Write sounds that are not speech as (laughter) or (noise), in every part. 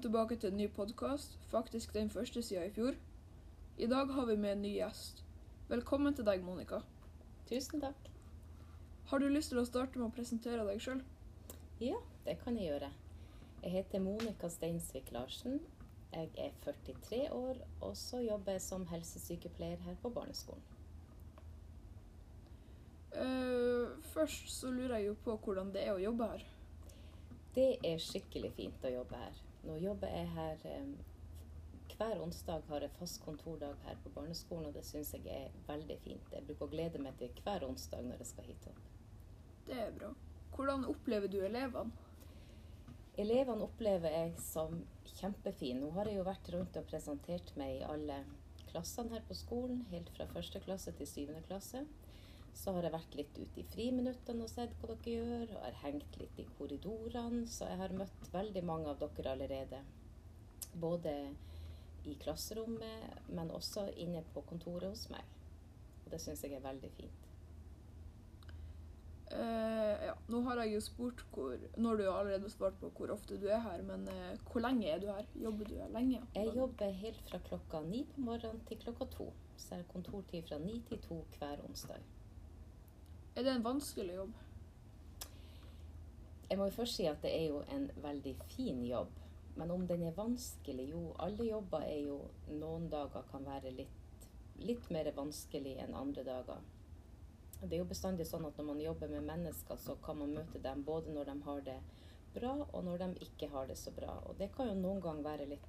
Velkommen tilbake til en ny podkast, faktisk den første siden i fjor. I dag har vi med en ny gjest. Velkommen til deg, Monica. Tusen takk. Har du lyst til å starte med å presentere deg sjøl? Ja, det kan jeg gjøre. Jeg heter Monica Steinsvik Larsen. Jeg er 43 år, og så jobber jeg som helsesykepleier her på barneskolen. Uh, først så lurer jeg jo på hvordan det er å jobbe her. Det er skikkelig fint å jobbe her. Nå jobber jeg her um, Hver onsdag har jeg fast kontordag her på barneskolen, og det syns jeg er veldig fint. Jeg bruker å glede meg til hver onsdag når jeg skal hit opp. Det er bra. Hvordan opplever du elevene? Elevene opplever jeg som kjempefine. Nå har jeg jo vært rundt og presentert meg i alle klassene her på skolen, helt fra første klasse til syvende klasse. Så har jeg vært litt ute i friminuttene og sett hva dere gjør, og har hengt litt i korridorene. Så jeg har møtt veldig mange av dere allerede. Både i klasserommet, men også inne på kontoret hos meg. Og det syns jeg er veldig fint. Uh, ja, nå har jeg jo spurt hvor når du allerede allerede svart på hvor ofte du er her, men uh, hvor lenge er du her? Jobber du her lenge? Jeg jobber helt fra klokka ni på morgenen til klokka to. Så jeg har kontortid fra ni til to hver onsdag. Er det en vanskelig jobb? Jeg må jo først si at det er jo en veldig fin jobb. Men om den er vanskelig Jo, alle jobber er jo Noen dager kan være litt, litt mer vanskelig enn andre dager. Det er jo bestandig sånn at når man jobber med mennesker, så kan man møte dem både når de har det bra, og når de ikke har det så bra. Og det kan jo noen ganger være litt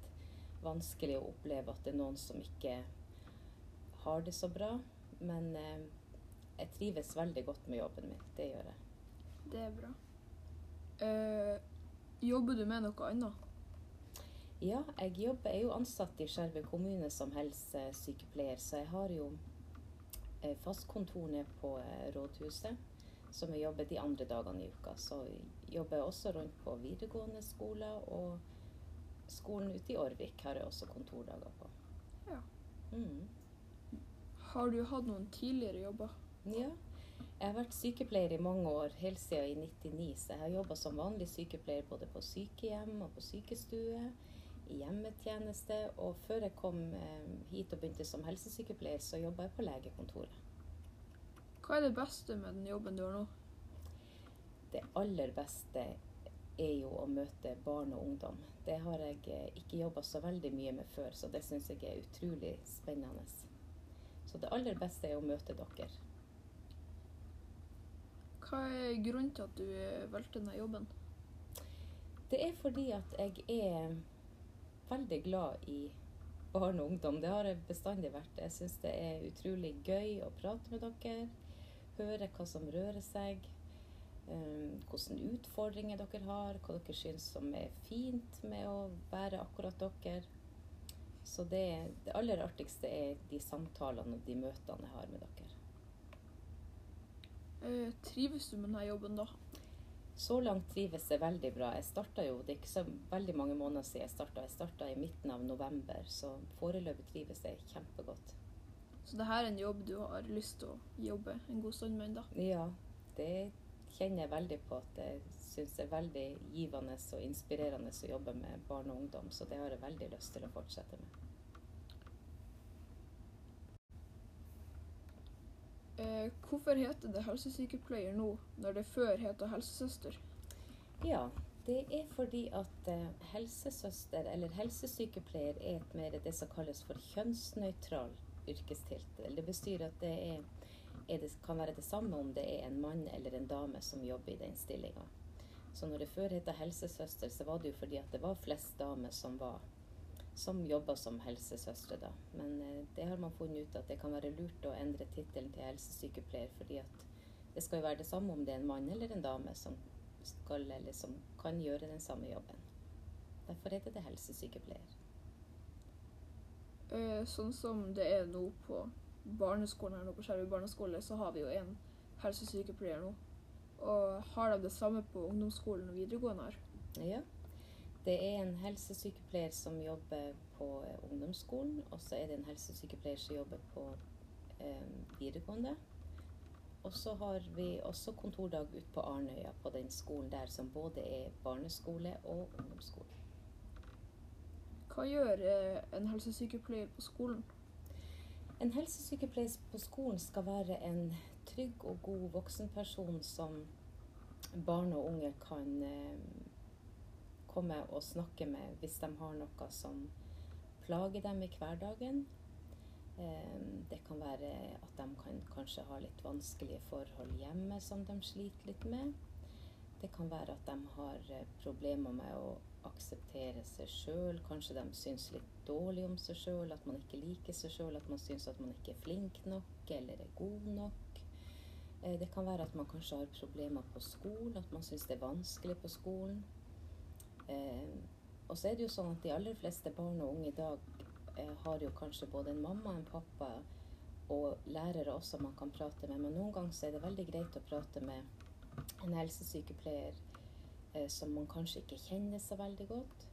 vanskelig å oppleve at det er noen som ikke har det så bra. Men eh, jeg trives veldig godt med jobben min. Det gjør jeg. Det er bra. Uh, jobber du med noe annet? Ja, jeg jobber, jeg er jo ansatt i Skjervøy kommune som helsesykepleier, så jeg har jo Eh, fastkontor nede på eh, rådhuset, som jeg jobber de andre dagene i uka. Så jeg jobber jeg også rundt på videregående skoler, og skolen ute i Årvik har jeg også kontordager på. Ja. Mm. Har du hatt noen tidligere jobber? Ja. Jeg har vært sykepleier i mange år, helt siden i 99. Så jeg har jobba som vanlig sykepleier både på sykehjem og på sykestue i hjemmetjeneste. Og før jeg kom eh, hit og begynte som helsesykepleier, så jobba jeg på legekontoret. Hva er det beste med den jobben du har nå? Det aller beste er jo å møte barn og ungdom. Det har jeg eh, ikke jobba så veldig mye med før, så det syns jeg er utrolig spennende. Så det aller beste er å møte dere. Hva er grunnen til at du eh, valgte denne jobben? Det er fordi at jeg er veldig glad i barn og ungdom. Det har jeg bestandig vært. Jeg syns det er utrolig gøy å prate med dere. Høre hva som rører seg. Um, hvilke utfordringer dere har. Hva dere syns som er fint med å være akkurat dere. Så det, det aller artigste er de samtalene og de møtene jeg har med dere. Uh, trives du med denne jobben, da? Så langt trives jeg veldig bra. Jeg starta jo, Det er ikke så veldig mange måneder siden jeg starta. Jeg starta i midten av november, så foreløpig trives jeg kjempegodt. Så det her er en jobb du har lyst til å jobbe en god stund med? ennå? Ja, det kjenner jeg veldig på at jeg syns er veldig givende og inspirerende å jobbe med barn og ungdom. Så det har jeg veldig lyst til å fortsette med. Eh, hvorfor heter det helsesykepleier nå, når det før het helsesøster? Ja, det er fordi at eh, helsesøster, eller helsesykepleier, er et mer det som kalles for kjønnsnøytral yrkestittel. Det betyr at det, er, er det, kan være det samme om det er en mann eller en dame som jobber i den stillinga. Så når det før het helsesøster, så var det jo fordi at det var flest damer som var som jobber som helsesøstre. Da. Men eh, det har man funnet ut at det kan være lurt å endre tittelen til helsesykepleier, fordi at det skal jo være det samme om det er en mann eller en dame som skal eller som kan gjøre den samme jobben. Derfor heter det helsesykepleier. Eh, sånn som det er nå på barneskolen her nå på Skjervøy barneskole, så har vi jo en helsesykepleier nå. Og har de det samme på ungdomsskolen og videregående her? Ja, det er en helsesykepleier som jobber på eh, ungdomsskolen, og så er det en helsesykepleier som jobber på eh, videregående. Og så har vi også kontordag ute på Arnøya, på den skolen der som både er barneskole og ungdomsskole. Hva gjør eh, en helsesykepleier på skolen? En helsesykepleier på skolen skal være en trygg og god voksenperson som barn og unge kan eh, komme og snakke med hvis de har noe som plager dem i hverdagen. Eh, det kan være at de kan kanskje ha litt vanskelige forhold hjemme som de sliter litt med. Det kan være at de har eh, problemer med å akseptere seg sjøl. Kanskje de syns litt dårlig om seg sjøl, at man ikke liker seg sjøl, at man syns at man ikke er flink nok eller er god nok. Eh, det kan være at man kanskje har problemer på skolen, at man syns det er vanskelig på skolen. Eh, og så er det jo sånn at de aller fleste barn og unge i dag eh, har jo kanskje både en mamma, en pappa og lærere også man kan prate med, men noen ganger er det veldig greit å prate med en helsesykepleier eh, som man kanskje ikke kjenner så veldig godt.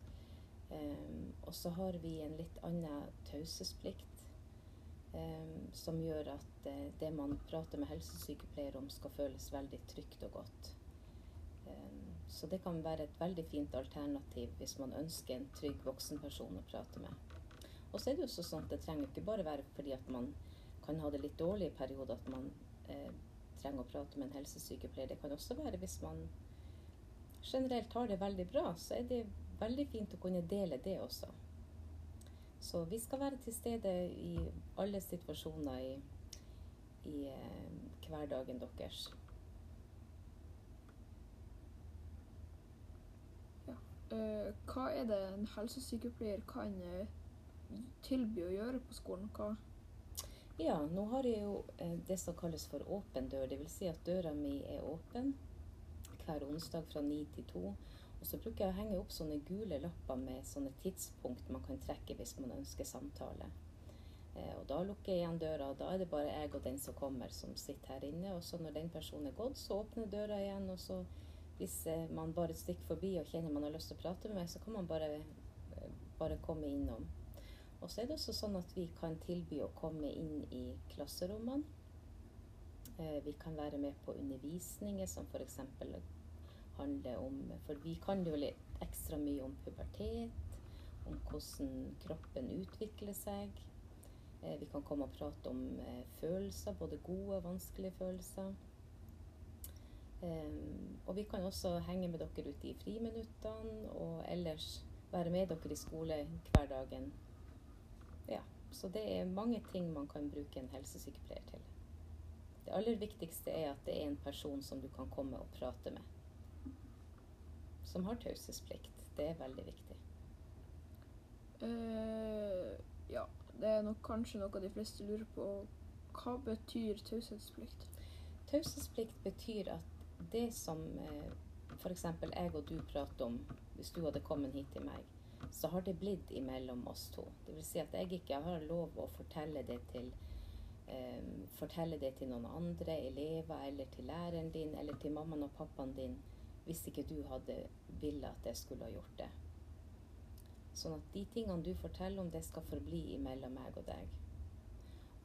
Um, og så har vi en litt annen taushetsplikt um, som gjør at uh, det man prater med helsesykepleier om, skal føles veldig trygt og godt. Um, så det kan være et veldig fint alternativ hvis man ønsker en trygg voksenperson å prate med. Og så er det jo sånn at det trenger ikke bare være fordi at man kan ha det litt dårlig i perioder at man eh, trenger å prate med en helsesykepleier. Det kan også være hvis man generelt har det veldig bra, så er det veldig fint å kunne dele det også. Så vi skal være til stede i alle situasjoner i, i eh, hverdagen deres. Eh, hva er det en helsesykepleier kan eh, tilby å gjøre på skolen? Hva Ja, nå har jeg jo eh, det som kalles for åpen dør. Dvs. Si at døra mi er åpen hver onsdag fra ni til to. Og så bruker jeg å henge opp sånne gule lapper med sånne tidspunkt man kan trekke hvis man ønsker samtale. Og da lukker jeg igjen døra, og da er det bare jeg og den som kommer, som sitter her inne. Og så når den personen er gått, så åpner døra igjen, og så hvis eh, man bare stikker forbi og kjenner man har lyst til å prate med meg, så kan man bare, eh, bare komme innom. Og så er det også sånn at vi kan tilby å komme inn i klasserommene. Eh, vi kan være med på undervisninger som f.eks. handler om For vi kan jo litt ekstra mye om pubertet, om hvordan kroppen utvikler seg. Vi kan komme og prate om følelser, både gode og vanskelige følelser. Og vi kan også henge med dere ute i friminuttene og ellers være med dere i skolehverdagen. Ja, så det er mange ting man kan bruke en helsesykepleier til. Det aller viktigste er at det er en person som du kan komme og prate med. Som har taushetsplikt. Det er veldig viktig. Uh, Ja, det er nok kanskje noe de fleste lurer på. Hva betyr taushetsplikt? Taushetsplikt betyr at det som eh, f.eks. jeg og du prater om, hvis du hadde kommet hit til meg, så har det blitt imellom oss to. Det vil si at jeg ikke har lov å fortelle det til eh, fortelle det til noen andre elever eller til læreren din eller til mammaen og pappaen din hvis ikke du hadde ville at jeg skulle ha gjort det. Sånn at de tingene du forteller om, det skal forbli imellom meg og deg.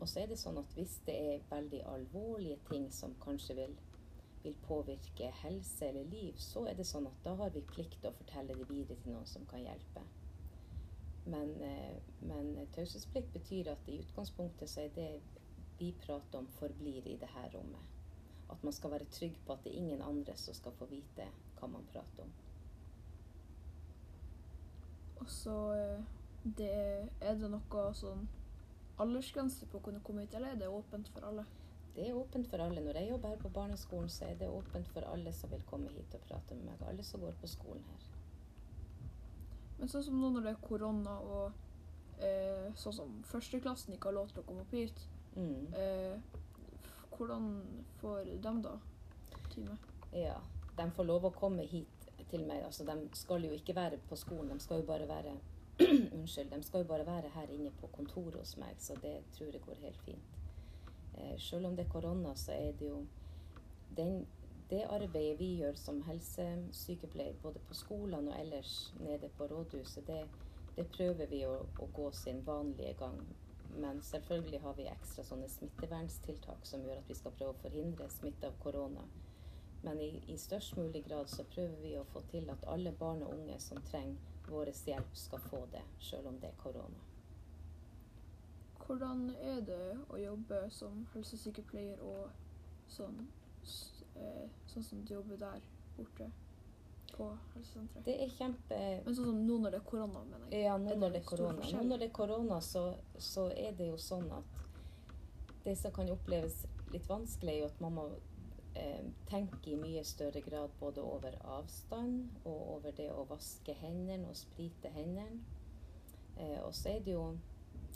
Og så er det sånn at hvis det er veldig alvorlige ting som kanskje vil, vil påvirke helse eller liv, så er det sånn at da har vi plikt til å fortelle det videre til noen som kan hjelpe. Men, eh, men taushetsplikt betyr at i utgangspunktet så er det vi prater om, forblir i det her rommet. At man skal være trygg på at det er ingen andre som skal få vite hva man prater om. Og så eh, Er det noe sånn aldersgrense på å kunne komme hit, eller er det åpent for alle? Det er åpent for alle. Når jeg jobber her på barneskolen, så er det åpent for alle som vil komme hit og prate med meg. Alle som går på skolen her. Men sånn som nå når det er korona og eh, sånn som førsteklassen ikke har lov til å komme opp hit, Mm. eh, hvordan får de da time? Ja. De får lov å komme hit til meg. Altså, de skal jo ikke være på skolen, de skal jo bare være (clears throat) Unnskyld. De skal jo bare være her inne på kontoret hos meg, så det tror jeg går helt fint. Eh, selv om det er korona, så er det jo den, det arbeidet vi gjør som helsesykepleier, både på skolene og ellers nede på rådhuset, det, det prøver vi å, å gå sin vanlige gang. Men selvfølgelig har vi ekstra sånne smitteverntiltak som gjør at vi skal prøve å forhindre smitte av korona. Men i, i størst mulig grad så prøver vi å få til at alle barn og unge som trenger vår hjelp skal få det, selv om det er korona. Hvordan er det å jobbe som helsesykepleier og sånn, eh, sånn som du jobber der borte på helsesenteret? Det er kjempe... Men sånn som nå når det er korona, mener jeg. Ja, nå når det det er korona. Nå når det er korona, så, så er det jo sånn at det som kan oppleves litt vanskelig, er jo at man må eh, tenke i mye større grad både over avstand og over det å vaske hendene og sprite hendene. Eh, og så er det jo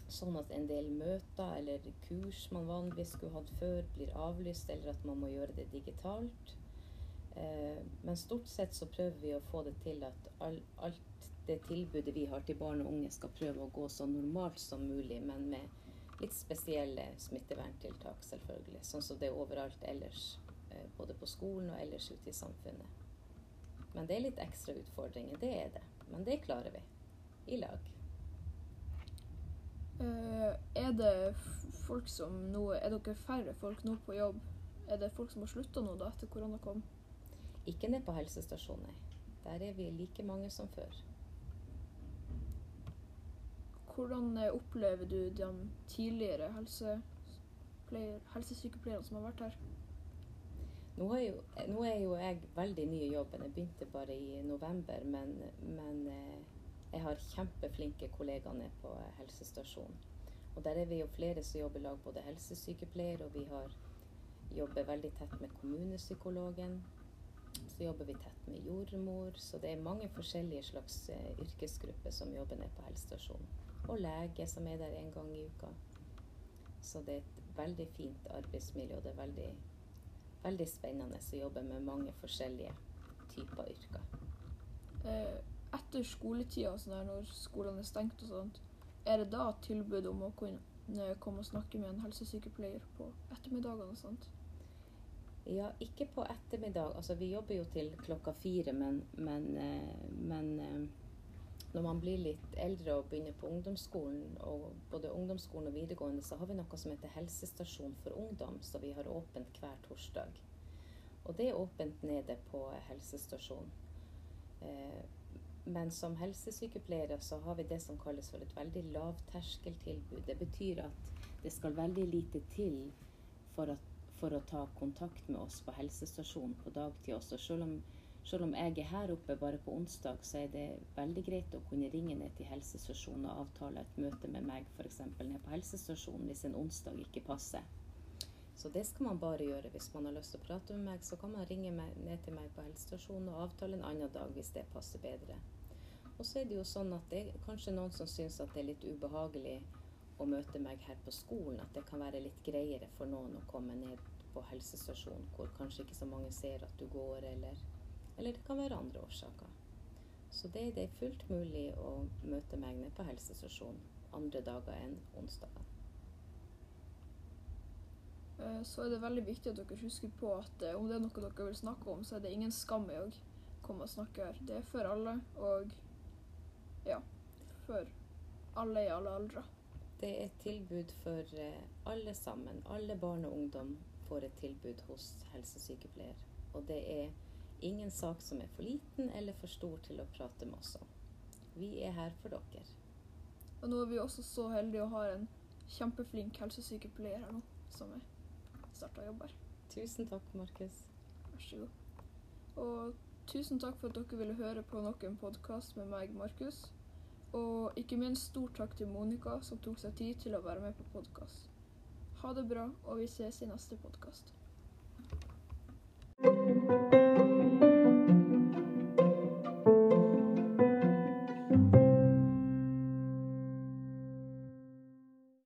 sånn at en del møter eller kurs man vanligvis skulle hatt før, blir avlyst, eller at man må gjøre det digitalt. Eh, men stort sett så prøver vi å få det til at alt det tilbudet vi har til barn og unge, skal prøve å gå så normalt som mulig, men med litt spesielle smitteverntiltak, selvfølgelig. Sånn som det er overalt ellers, eh, både på skolen og ellers ute i samfunnet. Men det er litt ekstra utfordringer, det er det. Men det klarer vi. I lag. Eh, er det folk som nå Er dere færre folk nå på jobb? Er det folk som har slutta nå da etter korona kom? Ikke ned på helsestasjonen, nei. Der er vi like mange som før. Hvordan eh, opplever du de tidligere helsesykepleierne som har vært her? Nå er, jo, nå er jo jeg veldig ny i jobben. Jeg begynte bare i november, men, men eh, jeg har kjempeflinke kollegaer nede på eh, helsestasjonen. Og der er vi jo flere som jobber i lag, både helsesykepleier, og vi har jobber veldig tett med kommunepsykologen. Så jobber vi tett med jordmor, så det er mange forskjellige slags eh, yrkesgrupper som jobber nede på helsestasjonen. Og lege som er der en gang i uka. Så det er et veldig fint arbeidsmiljø, og det er veldig veldig spennende å jobbe med mange forskjellige typer yrker. Eh, etter skoletida, sånn når skolene er stengt og sånt, er det da tilbud om å kunne komme og snakke med en helsesykepleier på ettermiddagene og sånt? Ja, ikke på ettermiddag. Altså, vi jobber jo til klokka fire, men, men, eh, men eh, når man blir litt eldre og begynner på ungdomsskolen, og både ungdomsskolen og videregående, så har vi noe som heter helsestasjon for ungdom, så vi har åpent hver torsdag. Og det er åpent nede på helsestasjonen. Men som helsesykepleiere så har vi det som kalles for et veldig lavterskeltilbud. Det betyr at det skal veldig lite til for, at, for å ta kontakt med oss på helsestasjonen på dagtid også. Selv om, selv om jeg er her oppe bare på onsdag, så er det veldig greit å kunne ringe ned til helsestasjonen og avtale et møte med meg f.eks. ned på helsestasjonen hvis en onsdag ikke passer. Så det skal man bare gjøre. Hvis man har lyst til å prate med meg, så kan man ringe meg, ned til meg på helsestasjonen og avtale en annen dag hvis det passer bedre. Og så er det jo sånn at det er kanskje noen som syns at det er litt ubehagelig å møte meg her på skolen. At det kan være litt greiere for noen å komme ned på helsestasjonen hvor kanskje ikke så mange ser at du går, eller, eller det kan være andre årsaker. Så det, det er fullt mulig å møte meg ned på helsestasjonen andre dager enn onsdager. Eh, Så er det veldig viktig at dere husker på at eh, om det er noe dere vil snakke om, så er det ingen skam i å komme og snakke her. Det er for alle, og ja, for alle i alle aldre. Det er et tilbud for eh, alle sammen. Alle barn og ungdom får et tilbud hos helsesykepleier. Og det er ingen sak som er for liten eller for stor til å prate med oss om. Vi er her for dere. Og nå er vi også så heldige å ha en kjempeflink helsesykepleier her nå, som er starta jobb her. Tusen takk, Markus. Vær så god. Og tusen takk for at dere ville høre på nok en podkast med meg, Markus. Og ikke minst stor takk til Monica, som tok seg tid til å være med på podkast. Ha det bra, og vi ses i neste podkast.